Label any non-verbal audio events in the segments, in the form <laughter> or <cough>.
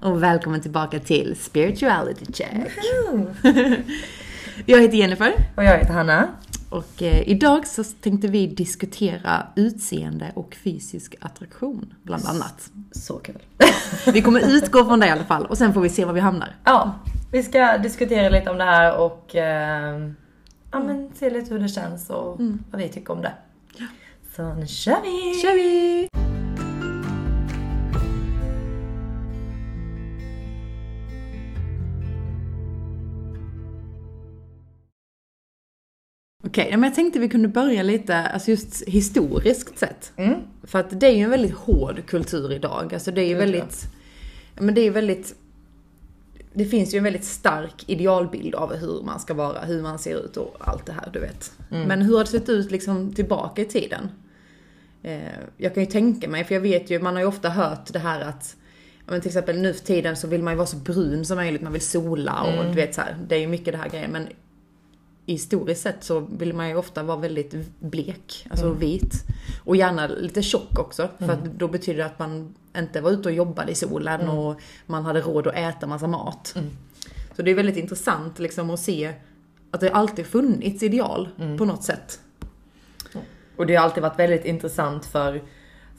och välkommen tillbaka till Spirituality Check. jag heter Jennifer Och jag heter Hanna. och eh, idag så tänkte vi diskutera utseende och fysisk attraktion bland annat. Så kul. <laughs> Vi kommer <laughs> utgå från det i alla fall och sen får vi se var vi hamnar. Ja, vi ska diskutera lite om det här och eh, ja, men se lite hur det känns och vad vi tycker om det. Så nu kör vi! kör vi! Okej, men jag tänkte vi kunde börja lite, alltså just historiskt sett. Mm. För att det är ju en väldigt hård kultur idag. Alltså det är ju ja. väldigt, ja, men det är ju väldigt, det finns ju en väldigt stark idealbild av hur man ska vara, hur man ser ut och allt det här, du vet. Men hur har det sett ut liksom tillbaka i tiden? Eh, jag kan ju tänka mig, för jag vet ju, man har ju ofta hört det här att men till exempel nu för tiden så vill man ju vara så brun som möjligt, man vill sola och du vet så här, det är ju mycket det här grejen. Men historiskt sett så vill man ju ofta vara väldigt blek, alltså vit. Och gärna lite tjock också, för att då betyder det att man inte var ute och jobbade i solen och man hade råd att äta massa mat. Så det är väldigt intressant liksom att se att det alltid funnits ideal på något sätt. Och det har alltid varit väldigt intressant för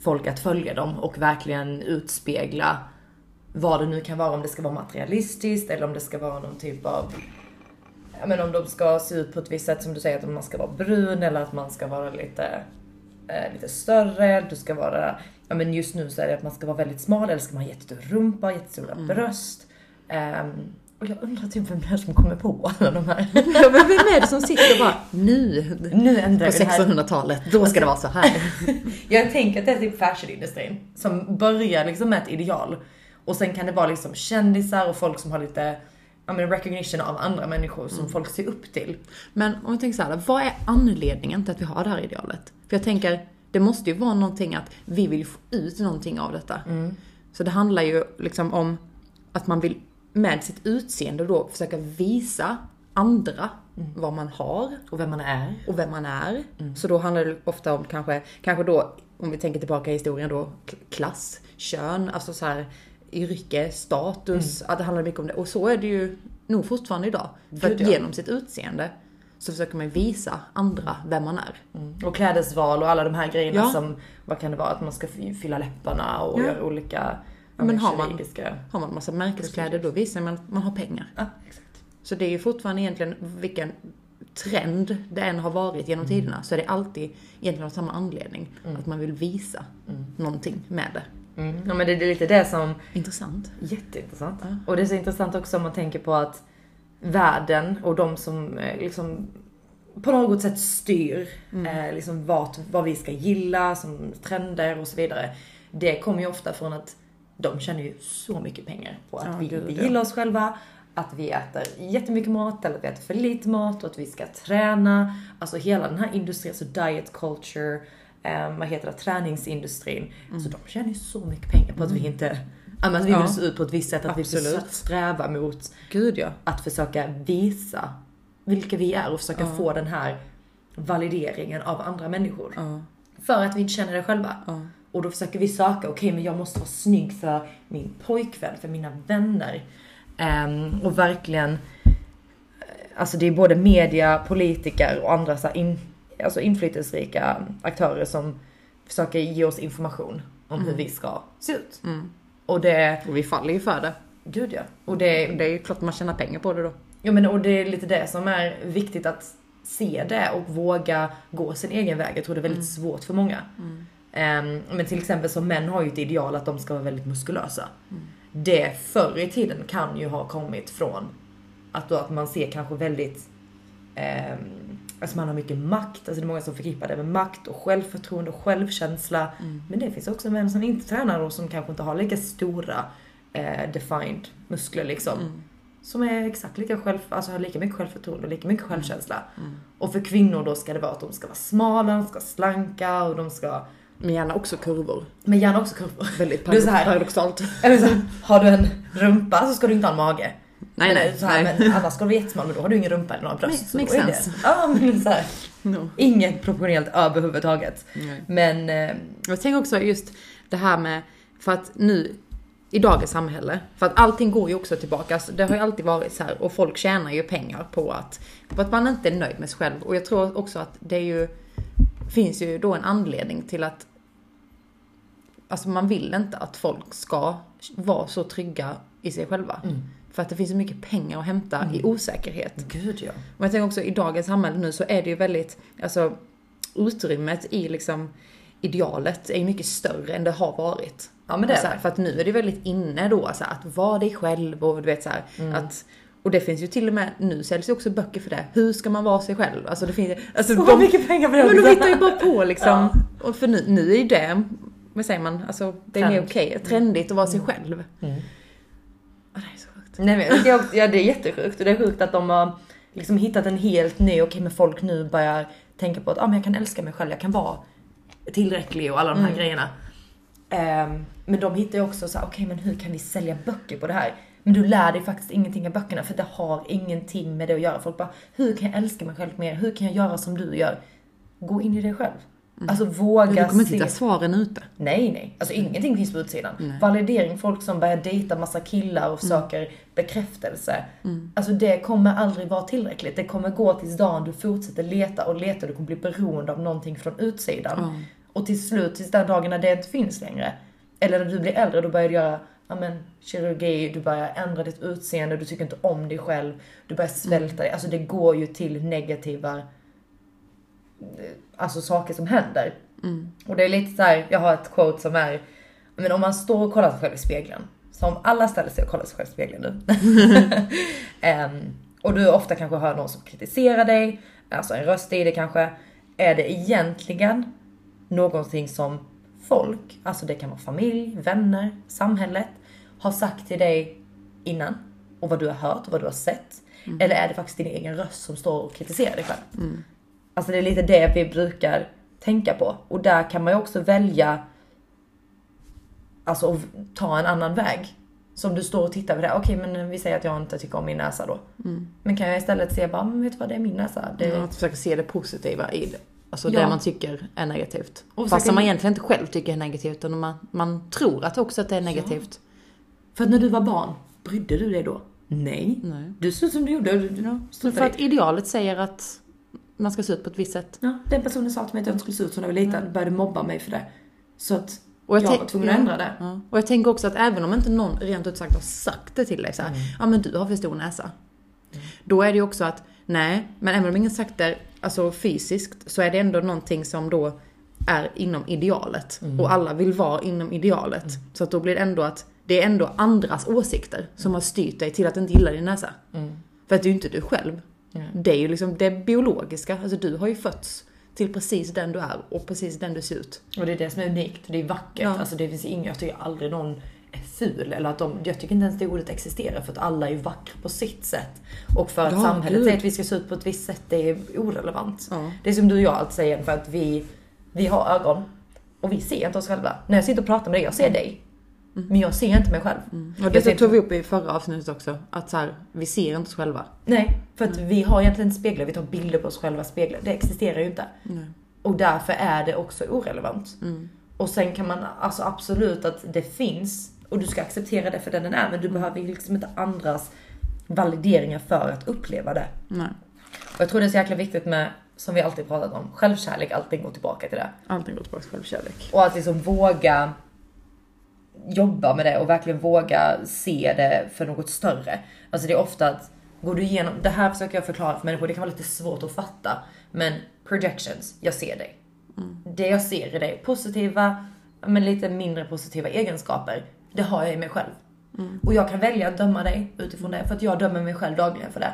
folk att följa dem och verkligen utspegla vad det nu kan vara, om det ska vara materialistiskt eller om det ska vara någon typ av men om de ska se ut på ett visst sätt som du säger, att man ska vara brun eller att man ska vara lite, eh, lite större, du ska vara, ja men just nu så är det att man ska vara väldigt smal eller ska man ha jättestor rumpa, jättestora bröst. Ehm, och jag undrar typ vem det är som kommer på alla de här. <laughs> Ja, men vem är det som sitter och bara nu, Nu ändrar på vi det här. 1600-talet, då ska det vara så här. <laughs> Jag tänker att det är typ fashionindustrin som börjar liksom med ett ideal. Och sen kan det vara liksom kändisar och folk som har lite ja, men recognition av andra människor som folk ser upp till. Men om vi tänker så här, vad är anledningen till att vi har det här idealet? För jag tänker, det måste ju vara någonting att vi vill få ut någonting av detta. Så det handlar ju liksom om att man vill med sitt utseende då försöka visa andra vad man har Och vem man är. och vem man är. Så då handlar det ofta om kanske, kanske då, om vi tänker tillbaka i historien då, klass, kön, alltså så här yrke, status, att det handlar mycket om det. Och så är det ju nog fortfarande idag. För Gud, att ja. genom sitt utseende så försöker man visa andra vem man är. Och klädesval och alla de här grejerna Ja. som, vad kan det vara, att man ska fy- fylla läpparna och Ja. göra olika ja, men har man- Har man massa märkeskläder då visar man att man har pengar. Ja, exakt. Så det är ju fortfarande egentligen vilken trend det än har varit genom tiderna så är det alltid egentligen av samma anledning. Att man vill visa någonting med det. Mm. Ja men det är lite det som Intressant. Jätteintressant. Och det är så intressant också om man tänker på att världen och de som eh, liksom på något sätt styr eh, liksom vad, vad vi ska gilla som trender och så vidare. Det kommer ju ofta från att de tjänar ju så mycket pengar på att Ja, vi inte ja. gillar oss själva, att vi äter jättemycket mat eller att vi äter för lite mat och att vi ska träna. Alltså hela den här industrin, alltså diet culture, eh, vad heter det, träningsindustrin. Så de tjänar ju så mycket pengar på att vi inte, ja, men att vi Ja. vill se ut på ett visst sätt, att vi Absolut. försöker sträva mot Gud ja. att försöka visa vilka vi är och försöka få den här valideringen av andra människor. Ja. För att vi inte känner det själva. Ja. Och då försöker vi söka, okej men jag måste vara snygg för min pojkvän, för mina vänner. Ehm, och verkligen, eh, alltså det är både media, politiker och andra så in, alltså inflytelserika aktörer som försöker ge oss information om hur vi ska se ut. Mm. Och det, Och vi faller ju för det. gud ja. Och det, Det är ju klart man tjänar pengar på det då. Ja men och det är lite det som är viktigt att se det och våga gå sin egen väg. Jag tror det är väldigt svårt för många. Ehm, men till exempel som män har ju ett ideal att de ska vara väldigt muskulösa. Det förr i tiden kan ju ha kommit från att, då att man ser kanske väldigt ehm, Alltså man har mycket makt, alltså det är många som förknippar det med makt och självförtroende och självkänsla. Men det finns också män som inte tränar och som kanske inte har lika stora eh, defined muskler liksom. Som är exakt lika själv, alltså har lika mycket självförtroende och lika mycket självkänsla. Och för kvinnor då ska det vara att de ska vara smala, de ska vara slanka och de ska, Men gärna också kurvor. men gärna också kurvor. Väldigt här. paradoxalt. Eller så, här, har du en rumpa så ska du inte ha en mage. Nej, nej, så här, nej. men annars ska du vara jättesmal men då har du ingen rumpa eller några bröst. Make- så makes då är det- sense. Ja men så här, <laughs> No. inget proportionellt överhuvudtaget. Nej. Men eh, Jag tänker också just det här med, för att nu i dagens samhälle. För att allting går ju också tillbaka. Alltså, det har ju alltid varit så här och folk tjänar ju pengar på att, på att man inte är nöjd med sig själv. Och jag tror också att det är ju, finns ju då en anledning till att Alltså man vill inte att folk ska vara så trygga i sig själva. För att det finns så mycket pengar att hämta i osäkerhet. Gud ja. Och jag tänker också i dagens samhälle nu så är det ju väldigt, alltså utrymmet i liksom idealet är ju mycket större än det har varit. Ja, men det är Och så här, det. För att nu är det väldigt inne då så här, att vara dig själv och du vet så här, Mm. att och det finns ju till och med, nu säljs ju också böcker för det. Hur ska man vara sig själv? Alltså det finns alltså Så mycket pengar på det Men de hittar ju bara på liksom. Och för nu, nu är ju det, vad säger man, alltså det är mer okej, trendigt att vara sig själv. Mm. Ja, det är så sjukt. Nej men det är, också, ja, det är jättesjukt och det är sjukt att de har liksom hittat en helt ny, okej men folk nu börjar tänka på att ah, men jag kan älska mig själv, jag kan vara tillräcklig och alla de här grejerna. Ehm, men de hittar ju också så okej men hur kan vi sälja böcker på det här? Men du lär dig faktiskt ingenting av böckerna för det har ingenting med det att göra. Folk bara, hur kan jag älska mig själv mer? Hur kan jag göra som du gör? Gå in i dig själv. Alltså våga Men du kommer inte se. hitta svaren ute. Nej, nej. Alltså ingenting finns på utsidan. Validering, folk som börjar dejta massa killar och söker bekräftelse. Alltså det kommer aldrig vara tillräckligt. Det kommer gå tills dagen du fortsätter leta och leta. Du kommer bli beroende av någonting från utsidan. Och till slut, tills den dagen när det inte finns längre. Eller när du blir äldre, då börjar du göra ja, men, kirurgi, du börjar ändra ditt utseende, du tycker inte om dig själv, du börjar svälta dig. Alltså det går ju till negativa alltså saker som händer. Och det är lite så här, jag har ett quote som är, men om man står och kollar sig själv i spegeln, som alla ställer sig och kollar sig själv i spegeln nu. <laughs> Em, och du ofta kanske hör någon som kritiserar dig, alltså en röst i det kanske. Är det egentligen någonting som folk, alltså det kan vara familj, vänner, samhället, har sagt till dig innan? Och vad du har hört och vad du har sett? Eller är det faktiskt din egen röst som står och kritiserar dig själv? Alltså det är lite det vi brukar tänka på. Och där kan man ju också välja Alltså att ta en annan väg. Som du står och tittar på det. Okej men vi säger att jag inte tycker om min näsa då. Men kan jag istället se bara, men vet du vad det är min näsa. Det, Att försöka se det positiva i det. Alltså Ja. det man tycker är negativt. Och Fast som man egentligen inte själv tycker är negativt. Utan man, man tror att också att det är negativt. För att när du var barn, brydde du dig då? Nej. Nej. Du såg ut som du gjorde. Du, du Ja. stod För att idealet säger att man ska se ut på ett visst sätt. Ja, den personen sa till mig att jag inte skulle se ut som när jag var liten. Började mobba mig för det. Så att Och jag, tänk- var tvungen att ändra det. Ja. Och jag tänker också att även om inte någon rent ut sagt har sagt det till dig så här, Mm. ja men du har för stor näsa. Då är det ju också att, nej, men även om ingen sagt det alltså fysiskt så är det ändå någonting som då är inom idealet. Mm. Och alla vill vara inom idealet. Så att då blir det ändå att det är ändå andras åsikter som har styrt dig till att inte gilla din näsa. För att det är ju inte du själv. Det är ju liksom det biologiska. Alltså du har ju fötts till precis den du är och precis den du ser ut. Och det är det som är unikt. Det är vackert. Ja. Alltså det finns inget, jag tycker aldrig någon är ful. Eller att de, jag tycker inte ens det ordet existerar för att alla är vackra på sitt sätt. Och för att Ja, samhället säger att vi ska se ut på ett visst sätt, det är orelevant. Ja. Det är som du och jag alltid säger för att vi, vi har ögon. Och vi ser inte oss själva. När jag sitter och pratar med dig, jag ser dig. Men jag ser inte mig själv. Och Jag det tog vi upp i förra avsnittet också. Att så här, vi ser inte oss själva. Nej, för att vi har egentligen inte speglar, vi tar bilder på oss själva speglar. Det existerar ju inte. Och därför är det också orelevant. Och sen kan man, alltså absolut att det finns, och du ska acceptera det för den den är, men du behöver ju liksom inte andras valideringar för att uppleva det. Nej. Och jag tror det är så jäkla viktigt med, som vi alltid pratat om, självkärlek, allting går tillbaka till det. Allting går tillbaka till självkärlek. Och att liksom våga jobba med det och verkligen våga se det för något större. Alltså det är ofta att, går du igenom, det här försöker jag förklara för människor, det kan vara lite svårt att fatta. Men projections, jag ser dig. Det jag ser i dig, positiva, men lite mindre positiva egenskaper, det har jag i mig själv. Och jag kan välja att döma dig utifrån det, för att jag dömer mig själv dagligen för det.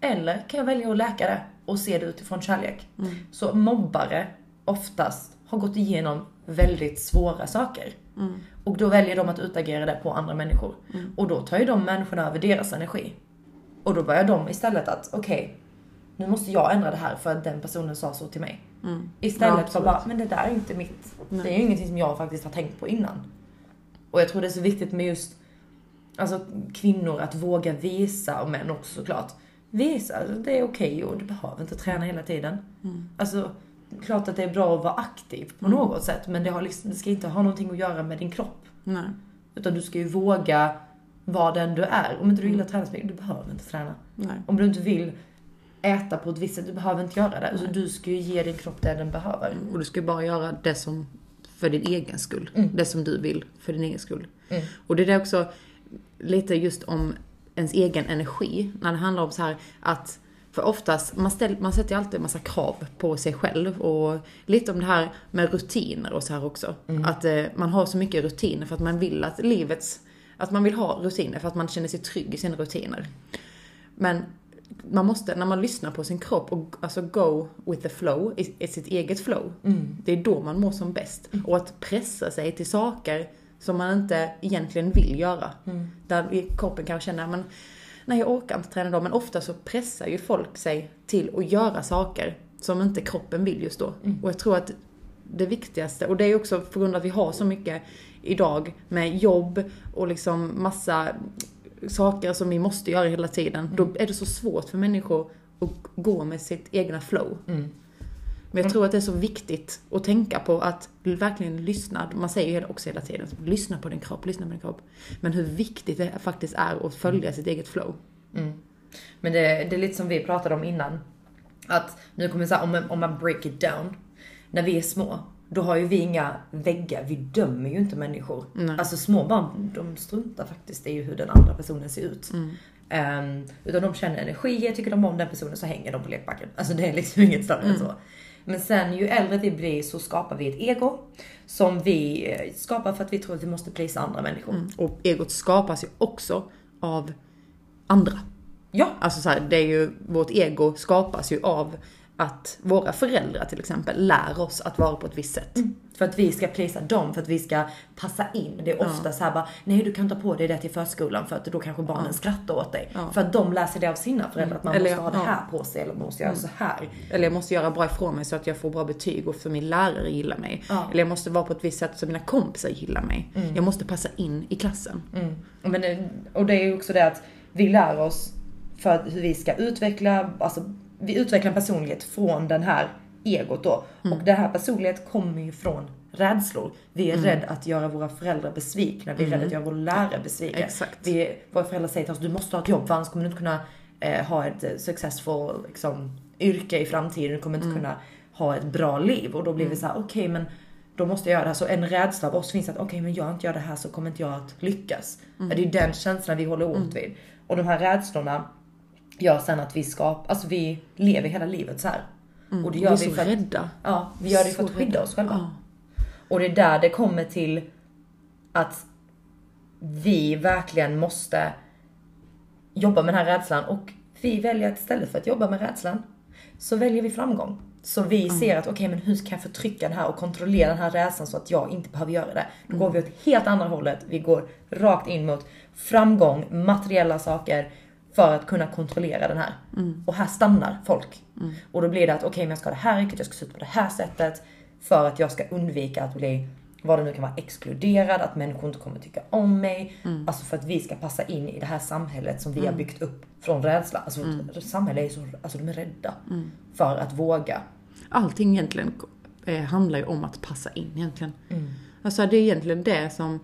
Eller kan jag välja att läka det och se det utifrån kärlek. Så mobbare oftast har gått igenom väldigt svåra saker. Och då väljer de att utagera det på andra människor. Och då tar ju de människorna över deras energi. Och då börjar de istället att, okej, nu måste jag ändra det här för att den personen sa så till mig. Istället Ja, för bara, men det där är inte mitt. Det är ju ingenting som jag faktiskt har tänkt på innan. Och jag tror det är så viktigt med just alltså, kvinnor att våga visa, och män också såklart. Visa, alltså, det är okej och du behöver inte träna hela tiden. Alltså, klart att det är bra att vara aktiv på något sätt, men det, har liksom, det ska inte ha någonting att göra med din kropp. Nej. Utan du ska ju våga vara den du är. Om inte du gillar att träna så mycket, du behöver inte träna. Nej. Om du inte vill äta på ett visst sätt, du behöver inte göra det. Alltså, du ska ju ge din kropp det den behöver. Och du ska ju bara göra det som för din egen skull. Det som du vill för din egen skull. Mm. Och det är också lite just om ens egen energi. När det handlar om så här att för oftast, man, ställ, man sätter ju alltid en massa krav på sig själv och lite om det här med rutiner och så här också. Att eh, man har så mycket rutiner för att man vill att livets, att man vill ha rutiner för att man känner sig trygg i sina rutiner. Men man måste, när man lyssnar på sin kropp och alltså go with the flow, i, i sitt eget flow. Det är då man mår som bäst. Och att pressa sig till saker som man inte egentligen vill göra. Där kroppen kanske känner, men nej jag orkar inte träna då. Men ofta så pressar ju folk sig till att göra saker som inte kroppen vill just då. Och jag tror att det viktigaste, och det är också på grund av att vi har så mycket idag med jobb och liksom massa saker som vi måste göra hela tiden. Då är det så svårt för människor att gå med sitt egna flow. Men jag tror att det är så viktigt att tänka på att verkligen lyssna. Man säger ju också hela tiden, lyssna på din kropp, lyssna på din kropp. Men hur viktigt det faktiskt är att följa sitt eget flow. Men det, det är lite som vi pratade om innan. Att nu kommer säga, om, man- om man break it down. När vi är små, då har ju vi inga väggar. Vi dömer ju inte människor. Alltså små barn, de struntar faktiskt i hur den andra personen ser ut. Ehm, utan de känner energier, tycker de om den personen så hänger de på lekbacken. Alltså det är liksom inget större än så. Men sen ju äldre vi blir så skapar vi ett ego. Som vi eh, skapar för att vi tror att vi måste plisa andra människor. Och egot skapas ju också av andra. Ja, Alltså så här, det är ju, vårt ego skapas ju av att våra föräldrar till exempel lär oss att vara på ett visst sätt. För att vi ska plisa dem, för att vi ska passa in. Det är ofta så här bara, nej du kan ta på dig det till förskolan för att då kanske barnen skrattar åt dig. För att de lär sig det av sina föräldrar, att man Eller måste ha det ja. här på sig eller man måste göra så här. Eller jag måste göra bra ifrån mig så att jag får bra betyg och för min lärare gillar mig. Ja. Eller jag måste vara på ett visst sätt så mina kompisar gillar mig. Jag måste passa in i klassen. Mm. Men det, och det är ju också det att vi lär oss för hur vi ska utveckla, alltså vi utvecklar en personlighet från den här egot då. Mm. Och den här personlighet kommer ju från rädslor. Vi är rädda att göra våra föräldrar besvikna, vi är rädda att göra våra lärare besvikna. Mm. Exakt. Vi, våra föräldrar säger till oss, du måste ha ett jobb för annars kommer du inte kunna eh, ha ett eh, successful liksom, yrke i framtiden, du kommer inte kunna ha ett bra liv. Och då blir vi så här: okej men då måste jag göra det här. Så en rädsla av oss finns att okej men gör inte jag det här så kommer inte jag att lyckas. Det är den känslan vi håller åt vid. Och de här rädslorna gör sen att vi skapar, alltså vi lever hela livet så här. Och det Vi gör är vi så för att, rädda. ja, vi gör det för Så att skydda rädda. oss själva. Ja. Och det är där det kommer till att vi verkligen måste jobba med den här rädslan och vi väljer att istället för att jobba med rädslan så väljer vi framgång. Så vi ser att okej men hur kan jag förtrycka den här och kontrollera den här rädslan så att jag inte behöver göra det. Då går vi åt helt andra hållet. Vi går rakt in mot framgång, materiella saker för att kunna kontrollera den här. Och här stannar folk. Och då blir det att okej men jag ska ha det här yrket, jag ska se ut på det här sättet. För att jag ska undvika att bli, vad det nu kan vara, exkluderad, att människor inte kommer tycka om mig. Alltså för att vi ska passa in i det här samhället som vi har byggt upp från rädsla. Alltså vårt samhälle är så, alltså de är rädda. För att våga. Allting egentligen eh, handlar ju om att passa in egentligen. Alltså det är egentligen det som,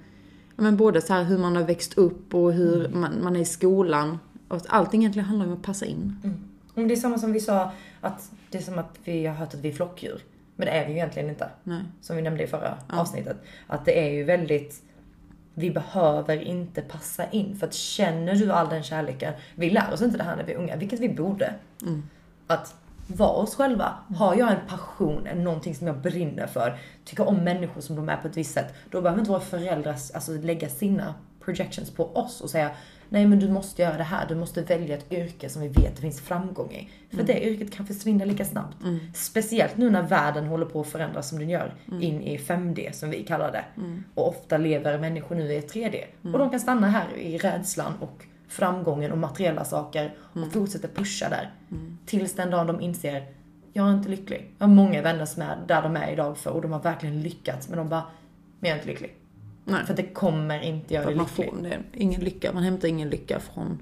men både så här hur man har växt upp och hur man, man är i skolan. Och att allting egentligen handlar om att passa in. Men det är samma som vi sa, att det är som att vi har hört att vi är flockdjur. Men det är vi ju egentligen inte. Nej. Som vi nämnde i förra avsnittet. Att det är ju väldigt, vi behöver inte passa in. För att känner du all den kärleken, vi lär oss inte det här när vi är unga, vilket vi borde. Att vara oss själva. Har jag en passion, någonting som jag brinner för, tycker om människor som de är på ett visst sätt, då behöver inte våra föräldrar alltså, lägga sina projections på oss och säga Nej men du måste göra det här, du måste välja ett yrke som vi vet det finns framgång i. För det yrket kan försvinna lika snabbt. Speciellt nu när världen håller på att förändras som den gör in i 5D som vi kallar det. Och ofta lever människor nu i 3D. Och de kan stanna här i rädslan och framgången och materiella saker och fortsätta pusha där. Tills den dagen de inser, jag är inte lycklig. Jag har många vänner som är där de är idag för och de har verkligen lyckats men de bara, men jag är inte lycklig. Nej. För att det kommer inte göra dig lycklig. får det, ingen lycka, man hämtar ingen lycka från,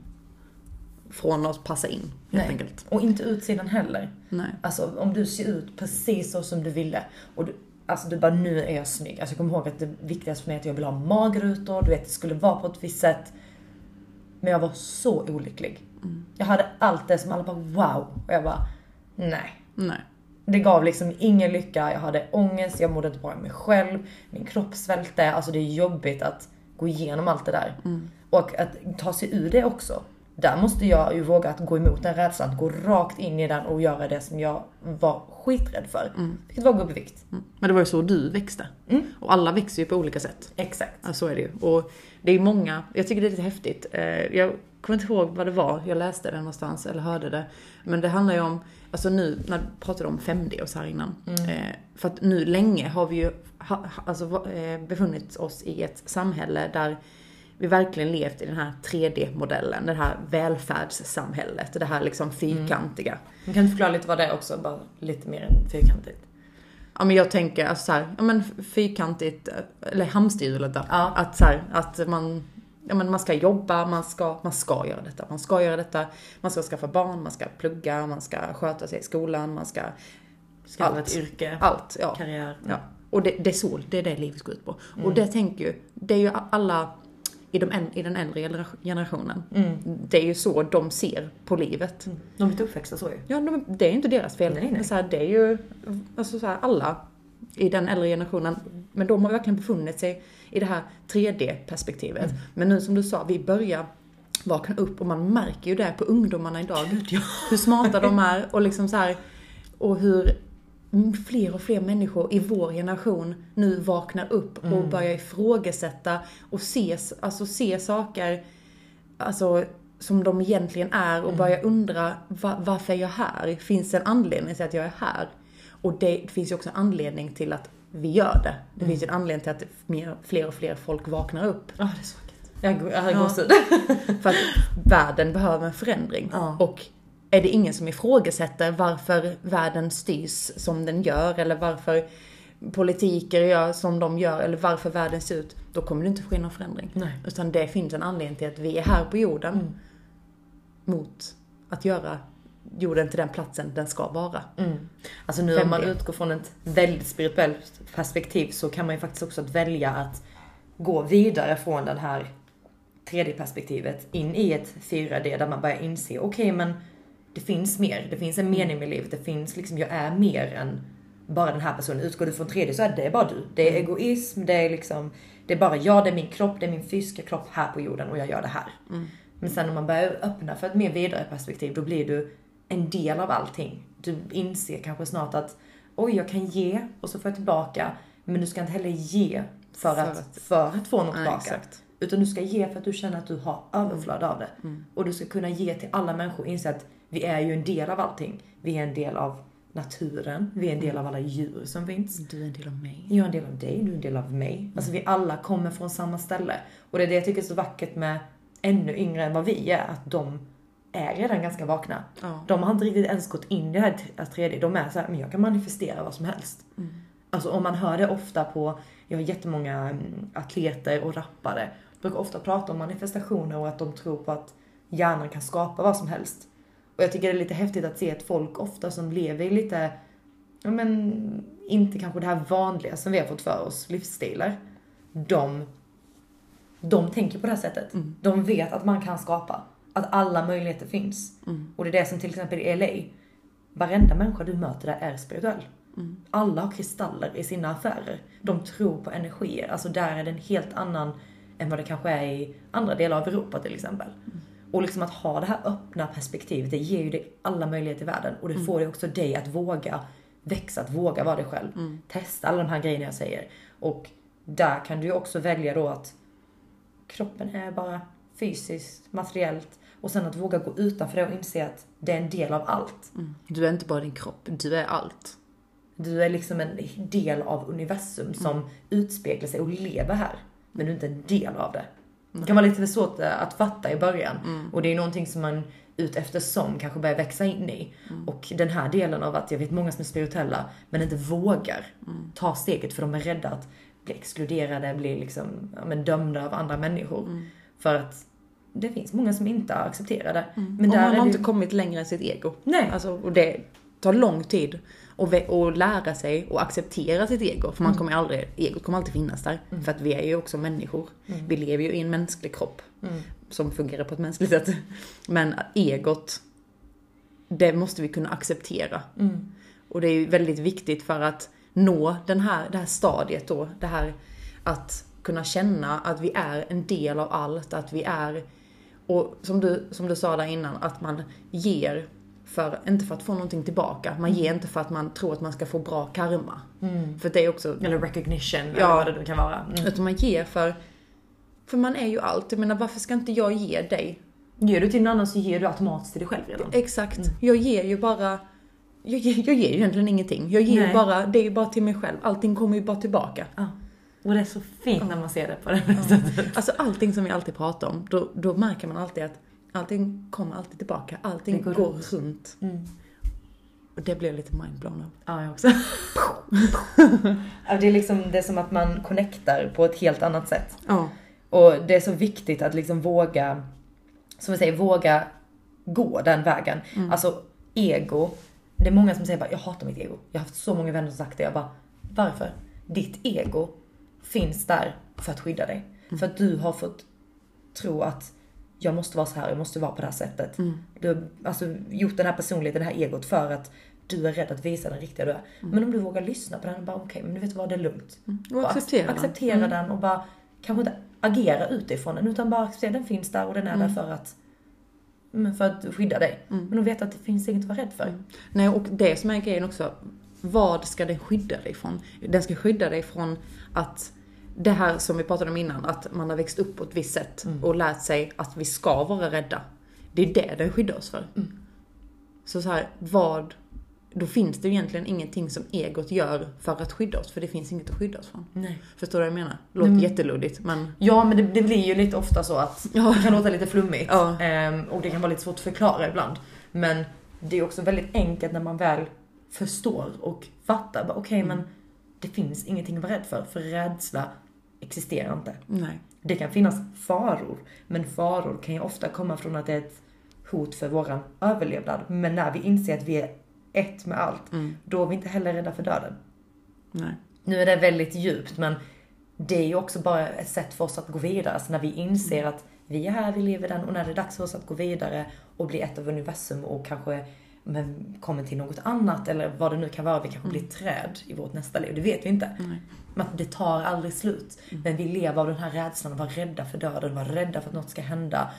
från att passa in helt Nej. enkelt. Och inte utsidan heller. Nej. Alltså om du ser ut precis så som du ville och du, Alltså du bara, nu är jag snygg. Alltså jag kommer ihåg att det viktigaste för mig är att jag vill ha magrutor, du vet det skulle vara på ett visst sätt. Men jag var så olycklig. Jag hade allt det som alla bara wow. Och jag bara, nej. Nej. Det gav liksom ingen lycka, jag hade ångest, jag mådde inte bra i mig själv, min kropp svälte. Alltså det är jobbigt att gå igenom allt det där. Och att ta sig ur det också. Där måste jag ju våga att gå emot den rädslan, gå rakt in i den och göra det som jag var skiträdd för. Vilket var att gå upp i vikt. Mm. Men det var ju så du växte. Och alla växer ju på olika sätt. Exakt. Ja, så är det ju. Och det är många, jag tycker det är lite häftigt. Eh, Jag kommer inte ihåg vad det var, jag läste det någonstans eller hörde det. Men det handlar ju om, alltså nu, när vi pratade om 5D och så här innan. Eh, För att nu länge har vi ju ha, alltså, eh, befunnit oss i ett samhälle där vi verkligen levt i den här 3D-modellen, det här välfärdssamhället, det här liksom fyrkantiga. Men kan du förklara lite vad det är också? Bara lite mer än fyrkantigt. Ja men jag tänker alltså så här, ja men fyrkantigt, eller hamsterhjulet då. Ja. Att så här, att man, ja men man ska jobba, man ska, man ska göra detta, man ska göra detta, man ska skaffa barn, man ska plugga, man ska sköta sig i skolan, man ska, Skaffa Allt. ett yrke, allt, ja. karriär. ja. Och det, det är så, det är det livet går ut på. Och det tänker ju, det är ju alla i, de, i den äldre genera- generationen, det är ju så de ser på livet. De är inte uppväxta så ju. Ja, de, det är ju inte deras fel. Nej, nej. Men Så här, det är ju alltså så här, alla i den äldre generationen, men de har verkligen befunnit sig i det här 3D-perspektivet. Mm. Men nu som du sa, vi börjar vakna upp och man märker ju det på ungdomarna idag. Hur smarta de är och liksom så här, och hur fler och fler människor i vår generation nu vaknar upp och Mm. börjar ifrågasätta och se, alltså se saker alltså, som de egentligen är och börja undra va, varför är jag här? Finns det en anledning till att jag är här? Och det finns ju också en anledning till att vi gör det. Det finns ju en anledning till att mer, fler och fler folk vaknar upp. Ja, det är så. Jag, jag har Ja. gåshud. <laughs> För att världen behöver en förändring. Ja. Och är det ingen som ifrågasätter varför världen styrs som den gör eller varför politiker gör som de gör eller varför världen ser ut, då kommer det inte ske någon förändring. Nej. Utan det finns en anledning till att vi är här på jorden Mm. mot att göra jorden till den platsen den ska vara. Mm. Alltså nu om man 5D. utgår från ett väldigt spirituellt perspektiv så kan man ju faktiskt också välja att gå vidare från den här 3D-perspektivet in i ett 4D där man börjar inse, okej men det finns mer, det finns en mening med livet, det finns liksom, jag är mer än bara den här personen. Utgår du från 3D så är det bara du. Det är egoism, det är liksom, det är bara jag, det är min kropp, det är min fysiska kropp här på jorden och jag gör det här. Men sen när man börjar öppna för ett mer vidare perspektiv, då blir du en del av allting. Du inser kanske snart att oj, jag kan ge och så får jag tillbaka. Men du ska inte heller ge för, För att, att- för att få något Nej, tillbaka. exakt. Utan du ska ge för att du känner att du har överflöd av det. Mm. Och du ska kunna ge till alla människor och inse att vi är ju en del av allting. Vi är en del av naturen, vi är en del Mm. av alla djur som finns. Du är en del av mig. Jag är en del av dig, du är en del av mig. Alltså vi alla kommer från samma ställe. Och det är det jag tycker är så vackert med ännu yngre än vad vi är, att de är redan ganska vakna. Ja. De har inte riktigt ens gått in i det här 3D. De är så här, men jag kan manifestera vad som helst. Mm. Alltså om man hör det ofta på, jag har jättemånga mm, atleter och rappare, brukar ofta prata om manifestationer och att de tror på att hjärnan kan skapa vad som helst. Och jag tycker det är lite häftigt att se ett folk ofta som lever i lite, ja men inte kanske det här vanliga som vi har fått för oss, livsstilar. De, de tänker på det här sättet. Mm. De vet att man kan skapa. Att alla möjligheter finns. Mm. Och det är det som till exempel i LA, varenda människa du möter där är spirituell. Mm. Alla har kristaller i sina affärer. De tror på energier. Alltså där är det en helt annan än vad det kanske är i andra delar av Europa till exempel. Och liksom att ha det här öppna perspektivet, det ger ju dig alla möjligheter i världen. Och det får ju också dig att våga växa, att våga vara dig själv. Testa alla de här grejerna jag säger. Och där kan du ju också välja då att kroppen är bara fysiskt, materiellt. Och sen att våga gå utanför det och inse att det är en del av allt. Mm. Du är inte bara din kropp, du är allt. Du är liksom en del av universum som utspeglar sig och lever här. Men du är inte en del av det. Det kan vara lite svårt eh, att fatta i början. Och det är någonting som man ut eftersom kanske börjar växa in i. Och den här delen av att jag vet många som är spirituella men inte vågar ta steget för de är rädda att bli exkluderade, bli liksom, ja, men dömda av andra människor. För att det finns många som inte accepterar det. Men och där man har det inte kommit längre än sitt ego. Nej. Alltså, och det tar lång tid Och, och lära sig och acceptera sitt ego. För man kommer aldrig, egot kommer alltid finnas där. För att vi är ju också människor. Vi lever ju i en mänsklig kropp. Som fungerar på ett mänskligt sätt. Men egot, det måste vi kunna acceptera. Och det är ju väldigt viktigt för att nå den här, det här stadiet då. Det här att kunna känna att vi är en del av allt, att vi är och som du, som du sa där innan, att man ger för, inte för att få någonting tillbaka. Man ger inte för att man tror att man ska få bra karma. För det är också, Eller recognition, eller Ja. vad det nu kan vara. Mm. utan man ger för, för man är ju allt. Jag menar varför ska inte jag ge dig? Ger du till någon annan så ger du automatiskt till dig själv redan. Exakt. Jag ger ju bara, jag ger, jag ger ju egentligen ingenting. Jag ger ju bara, det är ju bara till mig själv. Allting kommer ju bara tillbaka. Ja. Och det är så fint när man ser det på det här sättet. Alltså allting som vi alltid pratar om, då, då märker man alltid att allting kommer alltid tillbaka. Allting Det går går, runt. runt. Mm. Och det blir lite mindblown av. Ja, jag också. <laughs> det är liksom, det är som att man connectar på ett helt annat sätt. Ja. Och det är så viktigt att liksom våga, som vi säger, våga gå den vägen. Alltså ego, det är många som säger bara jag hatar mitt ego. Jag har haft så många vänner som sagt det. Jag bara, varför? Ditt ego finns där för att skydda dig. För att du har fått tro att jag måste vara så här, jag måste vara på det här sättet. Du har alltså gjort den här personligheten, det här egot för att du är rädd att visa den riktiga du är. Men om du vågar lyssna på den och bara okej, men du vet vad, det är lugnt. Och Bara acceptera den. acceptera den och bara kanske inte agera utifrån den utan bara acceptera den finns där och den är där för att men för att skydda dig. Men att veta att det finns inget att vara rädd för. Nej, och det som är grejen också, vad ska den skydda dig från? Den ska skydda dig från att det här som vi pratade om innan, att man har växt upp på ett visst sätt och lärt sig att vi ska vara rädda. Det är det den skyddar oss för. Så så här, vad... Då finns det ju egentligen ingenting som egot gör för att skydda oss, för det finns inget att skydda oss från. Nej. Förstår du vad jag menar? Låter jätteluddigt, men... Ja men det, det blir ju lite ofta så att Ja. det kan låta lite flummigt. Ja. Ehm, och det kan vara lite svårt att förklara ibland. Men det är också väldigt enkelt när man väl förstår och fattar. Okej men det finns ingenting att vara rädd för. För rädsla existerar inte. Nej. Det kan finnas faror, men faror kan ju ofta komma från att det är ett hot för våran överlevnad. Men när vi inser att vi är ett med allt, då är vi inte heller rädda för döden. Nej. Nu är det väldigt djupt, men det är ju också bara ett sätt för oss att gå vidare. Alltså när vi inser att vi är här, vi lever den och när det är dags för oss att gå vidare och bli ett av universum och kanske men, kommer till något annat eller vad det nu kan vara. Vi kanske blir träd i vårt nästa liv, det vet vi inte. Nej. Men att det tar aldrig slut. Men vi lever av den här rädslan och var rädda för döden, var rädda för att något ska hända.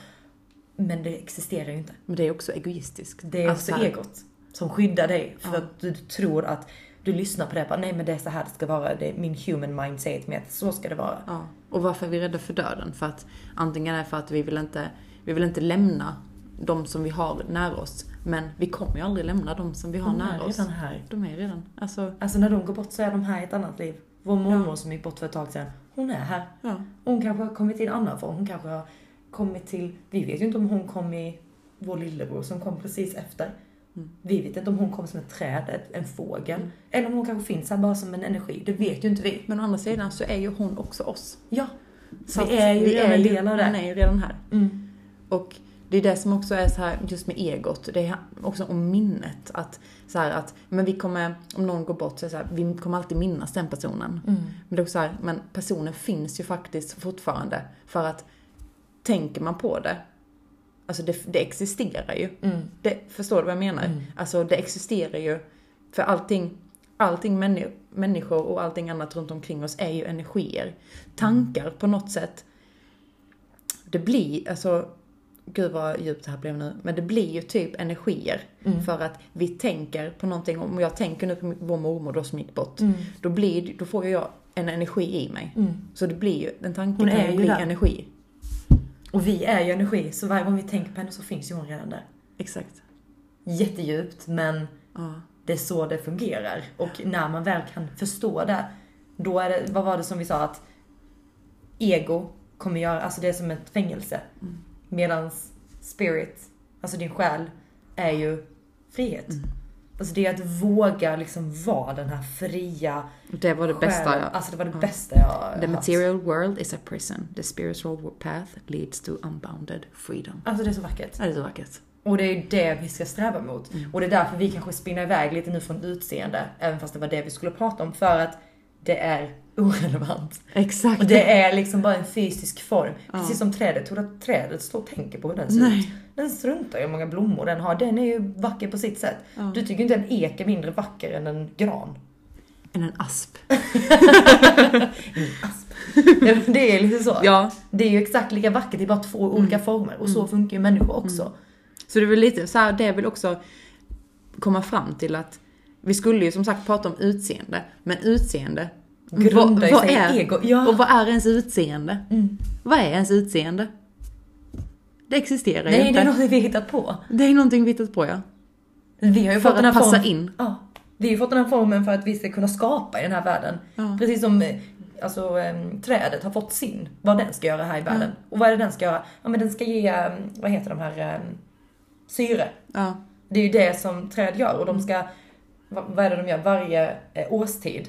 Men det existerar ju inte. Men det är också egoistiskt. Det är Alltså också egot som skyddar dig för Ja. att du tror att du lyssnar på det bara, nej men det är så här det ska vara, det min human mind säger till mig att så ska det vara. Ja. Och varför är vi rädda för döden? För att antingen är det för att vi vill inte, vi vill inte lämna de som vi har nära oss. Men vi kommer ju aldrig lämna de som vi har De är nära oss. redan här. De är redan, alltså, Alltså när de går bort så är de här i ett annat liv. Vår mormor som gick bort för ett tag sedan, hon är här. ja. Hon kanske har kommit till en annan form, hon kanske har kommit till, vi vet ju inte om hon kom i vår lillebror som kom precis efter. Mm. Vi vet inte om hon kom som ett träd, en fågel. Mm. Eller om hon kanske finns här bara som en energi, det vet ju inte vi. Men å andra sidan så är ju hon också oss. Ja, Så vi är ju redan en del av det. Hon är ju redan här. Mm. Och det är det som också är så här just med egot. Det är också om minnet. Att så här att, men vi kommer, om någon går bort så är det så här, vi kommer alltid minnas den personen. Mm. Men det är också så här, men personen finns ju faktiskt fortfarande. För att tänker man på det, alltså det, det existerar ju. Mm. Det, förstår du vad jag menar? Mm. Alltså det existerar ju. För allting, allting männi- människor och allting annat runt omkring oss är ju energier. Tankar på något sätt. Det blir, alltså, gud vad djupt det här blev nu. Men det blir ju typ energier. Mm. För att vi tänker på någonting, om jag tänker nu på vår mormor då som gick bort. Mm. Då, blir, då får jag en energi i mig. Mm. Så det blir ju, en tanke Hon är ju bli där. energi. Och vi är ju energi, så varje gång vi tänker på henne så finns ju hon redan där. Exakt. Jättedjupt, men Ja. det är så det fungerar. Och när man väl kan förstå det, då är det, vad var det som vi sa att ego kommer göra, alltså det är som ett fängelse. Mm. Medans spirit, alltså din själ, är ju frihet. Mm. Alltså det är att våga liksom vara den här fria Det var det bästa själen. jag... Alltså det var det Ja. bästa jag The haft. material world is a prison. The spiritual path leads to unbounded freedom. Alltså det är så vackert. Ja, det är så vackert. Och det är det vi ska sträva mot. Och det är därför vi kanske spinner iväg lite nu från utseende, även fast det var det vi skulle prata om, för att det är orelevant. Exakt. Och det är liksom bara en fysisk form. Precis som trädet. Tror du att trädet står och tänker på hur den ser Nej. ut? Den struntar i hur många blommor den har. Den är ju vacker på sitt sätt. Du tycker inte en ek är mindre vacker än en gran. Än en asp. <laughs> Asp. Ja, men det är lite så. Ja. Det är ju exakt lika vackert, det är bara två olika former. Och så funkar ju människor också. Så det är väl lite så här, det vill också komma fram till att vi skulle ju som sagt prata om utseende, men utseende Grundar ju vad sig är, ego. Ja. Och vad är ens utseende? Mm. Vad är ens utseende? Det existerar ju Nej, inte. det är något vi hittat på. det är någonting vi hittat på ja. Vi har ju För fått den att här passa formen- in. Ja. Vi har ju fått den här formen för att vi ska kunna skapa i den här världen. Ja. Precis som eh, alltså, trädet har fått sin, vad den ska göra här i världen. Och vad är det den ska göra? Ja men den ska ge, vad heter de här, syre. Ja. Det är ju det som träd gör och de ska, vad, är det de gör? Varje eh, årstid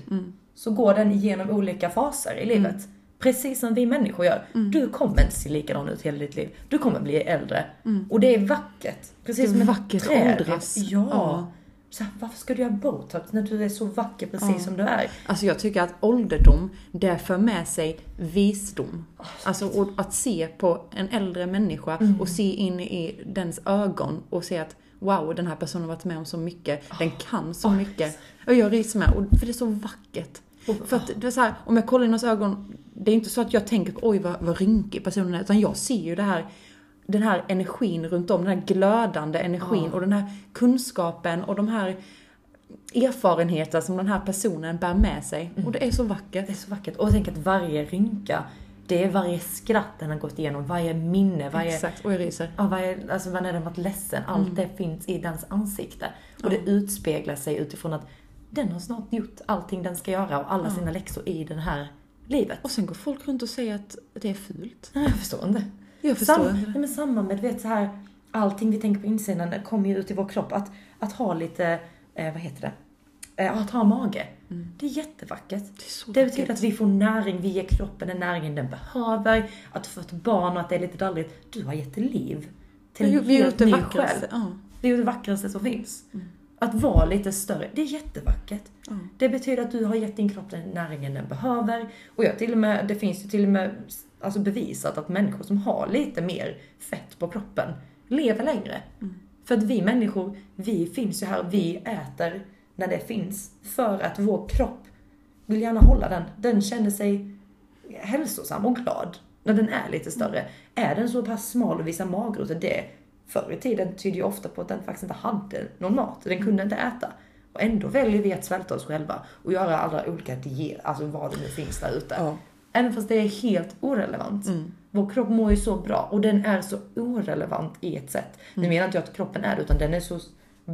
så går den igenom olika faser i livet. Precis som vi människor gör. Du kommer inte se likadan ut hela ditt liv. Du kommer bli äldre. Och det är vackert. Precis som ett vackert träd. åldras. Ja. Ja. Så här, varför ska du göra botox när du är så vacker precis som du är? Alltså jag tycker att ålderdom, det för med sig visdom. Alltså och att se på en äldre människa och se in i dens ögon och se att wow, den här personen har varit med om så mycket, den kan så mycket. Och jag ryser med, och, för det är så vackert. För att det är så här, om jag kollar in hans ögon, det är inte så att jag tänker på oj vad, vad rynkig personen är, utan jag ser ju det här den här energin runt om, den här glödande energin och den här kunskapen och de här erfarenheter som den här personen bär med sig. Och det är så vackert. Det är så vackert. Och tänk att varje rynka, det är varje skratt den har gått igenom, varje minne, varje... Exakt, och jag ryser. Ja, varje, alltså när den varit ledsen, allt det finns i dens ansikte. Och det utspeglar sig utifrån att den har snart gjort allting den ska göra och alla sina läxor i det här livet. Och sen går folk runt och säger att det är fult. Nej, <laughs> jag förstår inte. Jag förstår Sam, inte. nej, men samma med, vet så här, allting vi tänker på insidan kommer ju ut i vår kropp. Att, att ha lite, eh, vad heter det? Eh, att ha mage. Det är jättevackert. Det är Det betyder att vi får näring, vi ger kroppen den näringen den behöver. Att få ett barn och att det är lite dallrigt. Du har gett liv till Vi en vi helt ny själ. Ja. Det är ju det vackraste som finns. Att vara lite större, det är jättevackert. Ja. Det betyder att du har gett din kropp den näringen den behöver. Och jag till och med, det finns ju till och med alltså bevisat att människor som har lite mer fett på kroppen lever längre. För att vi människor, vi finns ju här, vi äter när det finns. För att vår kropp vill gärna hålla den. Den känner sig hälsosam och glad när den är lite större. Är den så pass smal och visar magrot, det förr i tiden tyder ju ofta på att den faktiskt inte hade någon mat. Den kunde inte äta. Och ändå väljer vi att svälta oss själva och göra alla olika dieter, alltså vad det nu finns där ute. Ja. Även fast det är helt orelevant. Vår kropp mår ju så bra och den är så orelevant i ett sätt. Nu menar inte jag att kroppen är det, utan den är så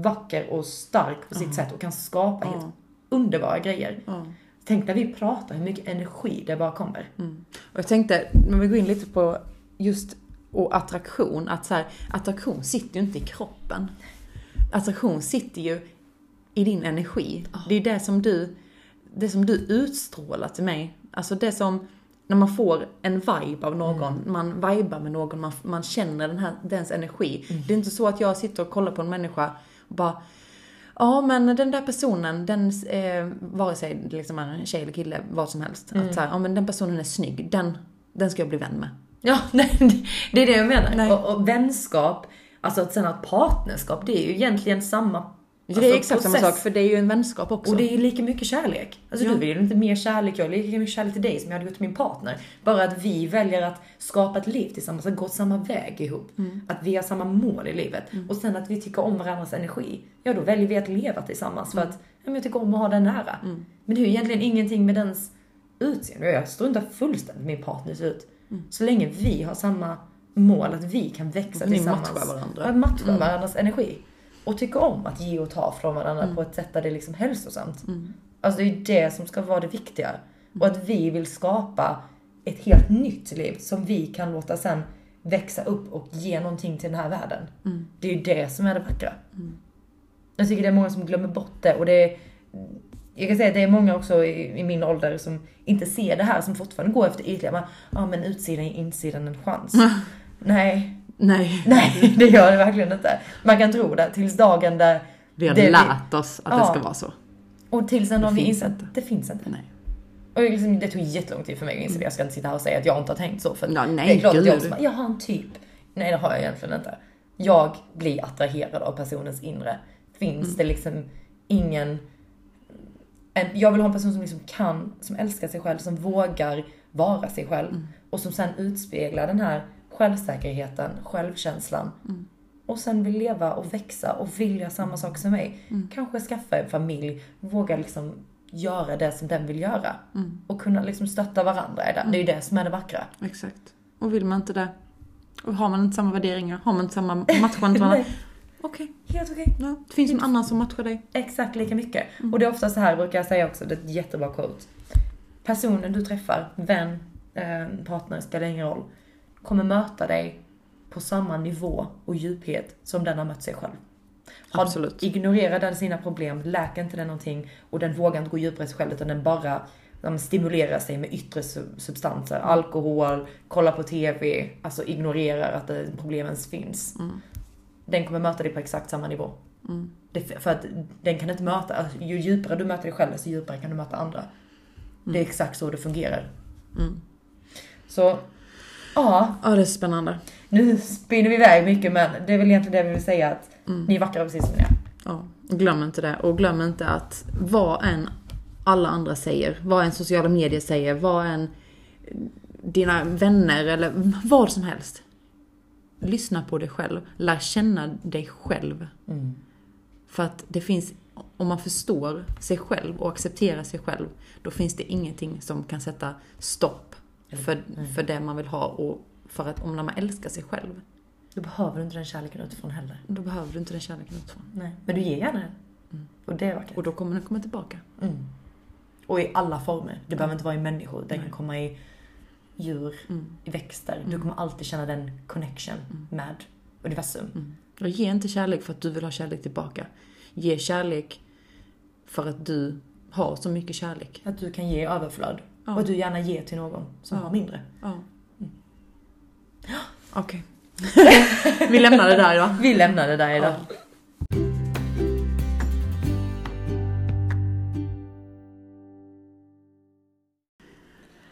vacker och stark på sitt sätt och kan skapa helt underbara grejer. Tänk när vi pratar hur mycket energi det bara kommer. Och jag tänkte, när vi går in lite på just och attraktion, att så här, attraktion sitter ju inte i kroppen. Attraktion sitter ju i din energi. Det är det som du, det som du utstrålar till mig. Alltså det som, när man får en vibe av någon, man vibar med någon, man, man känner den här, dens energi. Det är inte så att jag sitter och kollar på en människa och bara Ja men den där personen, den, eh, vare sig det liksom är en tjej eller kille, vad som helst. Att så här, ja men den personen är snygg, den, den ska jag bli vän med. Ja, <laughs> nej, det är det jag menar. Och, och vänskap, alltså att sen ha ett partnerskap, det är ju egentligen samma det är alltså, exakt samma process. sak, för det är ju en vänskap också. Och det är ju lika mycket kärlek. Alltså Ja. du vill inte mer kärlek, jag vill lika mycket kärlek till dig som jag hade gjort till min partner. Bara att vi väljer att skapa ett liv tillsammans, att gå samma väg ihop. Att vi har samma mål i livet. Och sen att vi tycker om varandras energi. Ja, då väljer vi att leva tillsammans för att ja, jag tycker om att ha den nära. Men det är ju egentligen ingenting med dens utseende. Jag struntar fullständigt min partner ser ut. Så länge vi har samma mål, att vi kan växa Ni tillsammans. matchar varandra. Ja, matchar varandras energi. Och tycker om att ge och ta från varandra på ett sätt där det är liksom hälsosamt. Alltså det är ju det som ska vara det viktiga. Och att vi vill skapa ett helt nytt liv som vi kan låta sen växa upp och ge någonting till den här världen. Det är ju det som är det vackra. Jag tycker det är många som glömmer bort det och det är, jag kan säga att det är många också i, i min ålder som inte ser det här, som fortfarande går efter ytliga, ja men utsidan är insidan en chans. <laughs> Nej, Nej. Nej, det gör det verkligen inte. Man kan tro det tills dagen där... Vi har det lärt oss att det Ja. ska vara så. Och tills en dag vi finns inser inte. att det finns inte. Nej. Och liksom, det tog jättelång tid för mig att inse det. Jag ska inte sitta här och säga att jag inte har tänkt så. För Ja, nej, det är klart att jag, som, jag har en typ. Nej, det har jag egentligen inte. Jag blir attraherad av personens inre. Finns Mm. det liksom ingen... En, jag vill ha en person som liksom kan, som älskar sig själv, som vågar vara sig själv. Mm. Och som sen utspeglar den här självsäkerheten, självkänslan. Mm. Och sen vill leva och växa och vill göra samma sak som mig. Mm. Kanske skaffa en familj, våga liksom göra det som den vill göra. Mm. Och kunna liksom stötta varandra i det. Det är ju det som är det vackra. Exakt. Och vill man inte det, och har man inte samma värderingar, har man inte samma <laughs> matchar inte varandra. Okej, helt okej. ja, det finns en annan som matchar dig. Exakt lika mycket. Mm. Och det är ofta så här brukar jag säga också, det är ett jättebra quote. Personen du träffar, vän, eh, partner, spelar ingen roll, kommer möta dig på samma nivå och djuphet som den har mött sig själv. Absolut. Ignorerar den sina problem, läker inte den någonting och den vågar inte gå djupare i sig själv utan den bara de stimulerar sig med yttre sub- substanser, alkohol, kolla på TV, alltså ignorerar att det, problemen finns. Mm. Den kommer möta dig på exakt samma nivå. Mm. Det, för att den kan inte möta, alltså, ju djupare du möter dig själv, desto djupare kan du möta andra. Det är exakt så det fungerar. Mm. Så, ja, Ja, det är spännande. nu spinner vi iväg mycket men det är väl egentligen det vi vill säga att Mm. ni är vackra precis som ni är. Ja, glöm inte det. Och glöm inte att vad än alla andra säger, vad än sociala medier säger, vad än dina vänner eller vad som helst. Lyssna på dig själv. Lär känna dig själv. Mm. För att det finns, om man förstår sig själv och accepterar sig själv, då finns det ingenting som kan sätta stopp för, för det man vill ha och för att om när man älskar sig själv, Då behöver du inte den kärleken utifrån heller. då behöver du inte den kärleken utifrån. Nej. Men du ger gärna den. Och det är vackert. Och då kommer den komma tillbaka. Mm. Och i alla former. Det behöver inte vara i människor. Det kan komma i djur, Mm. i växter. Du kommer alltid känna den connection med universum. Mm. Och ge inte kärlek för att du vill ha kärlek tillbaka. Ge kärlek för att du har så mycket kärlek. Att du kan ge överflöd. Ja. Och att du gärna ger till någon som Ja. har mindre. Ja. Okej. <laughs> Vi lämnar det där idag. Vi lämnar det där idag.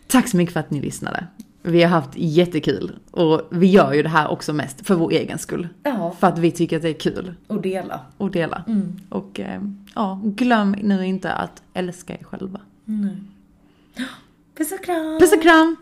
Tack så mycket för att ni lyssnade. Vi har haft jättekul. Och vi gör ju det här också mest för vår egen skull. Ja, För att vi tycker att det är kul och dela. att dela. Mm. Och eh, ja, glöm nu inte att älska er själva. Puss och kram! Puss och kram!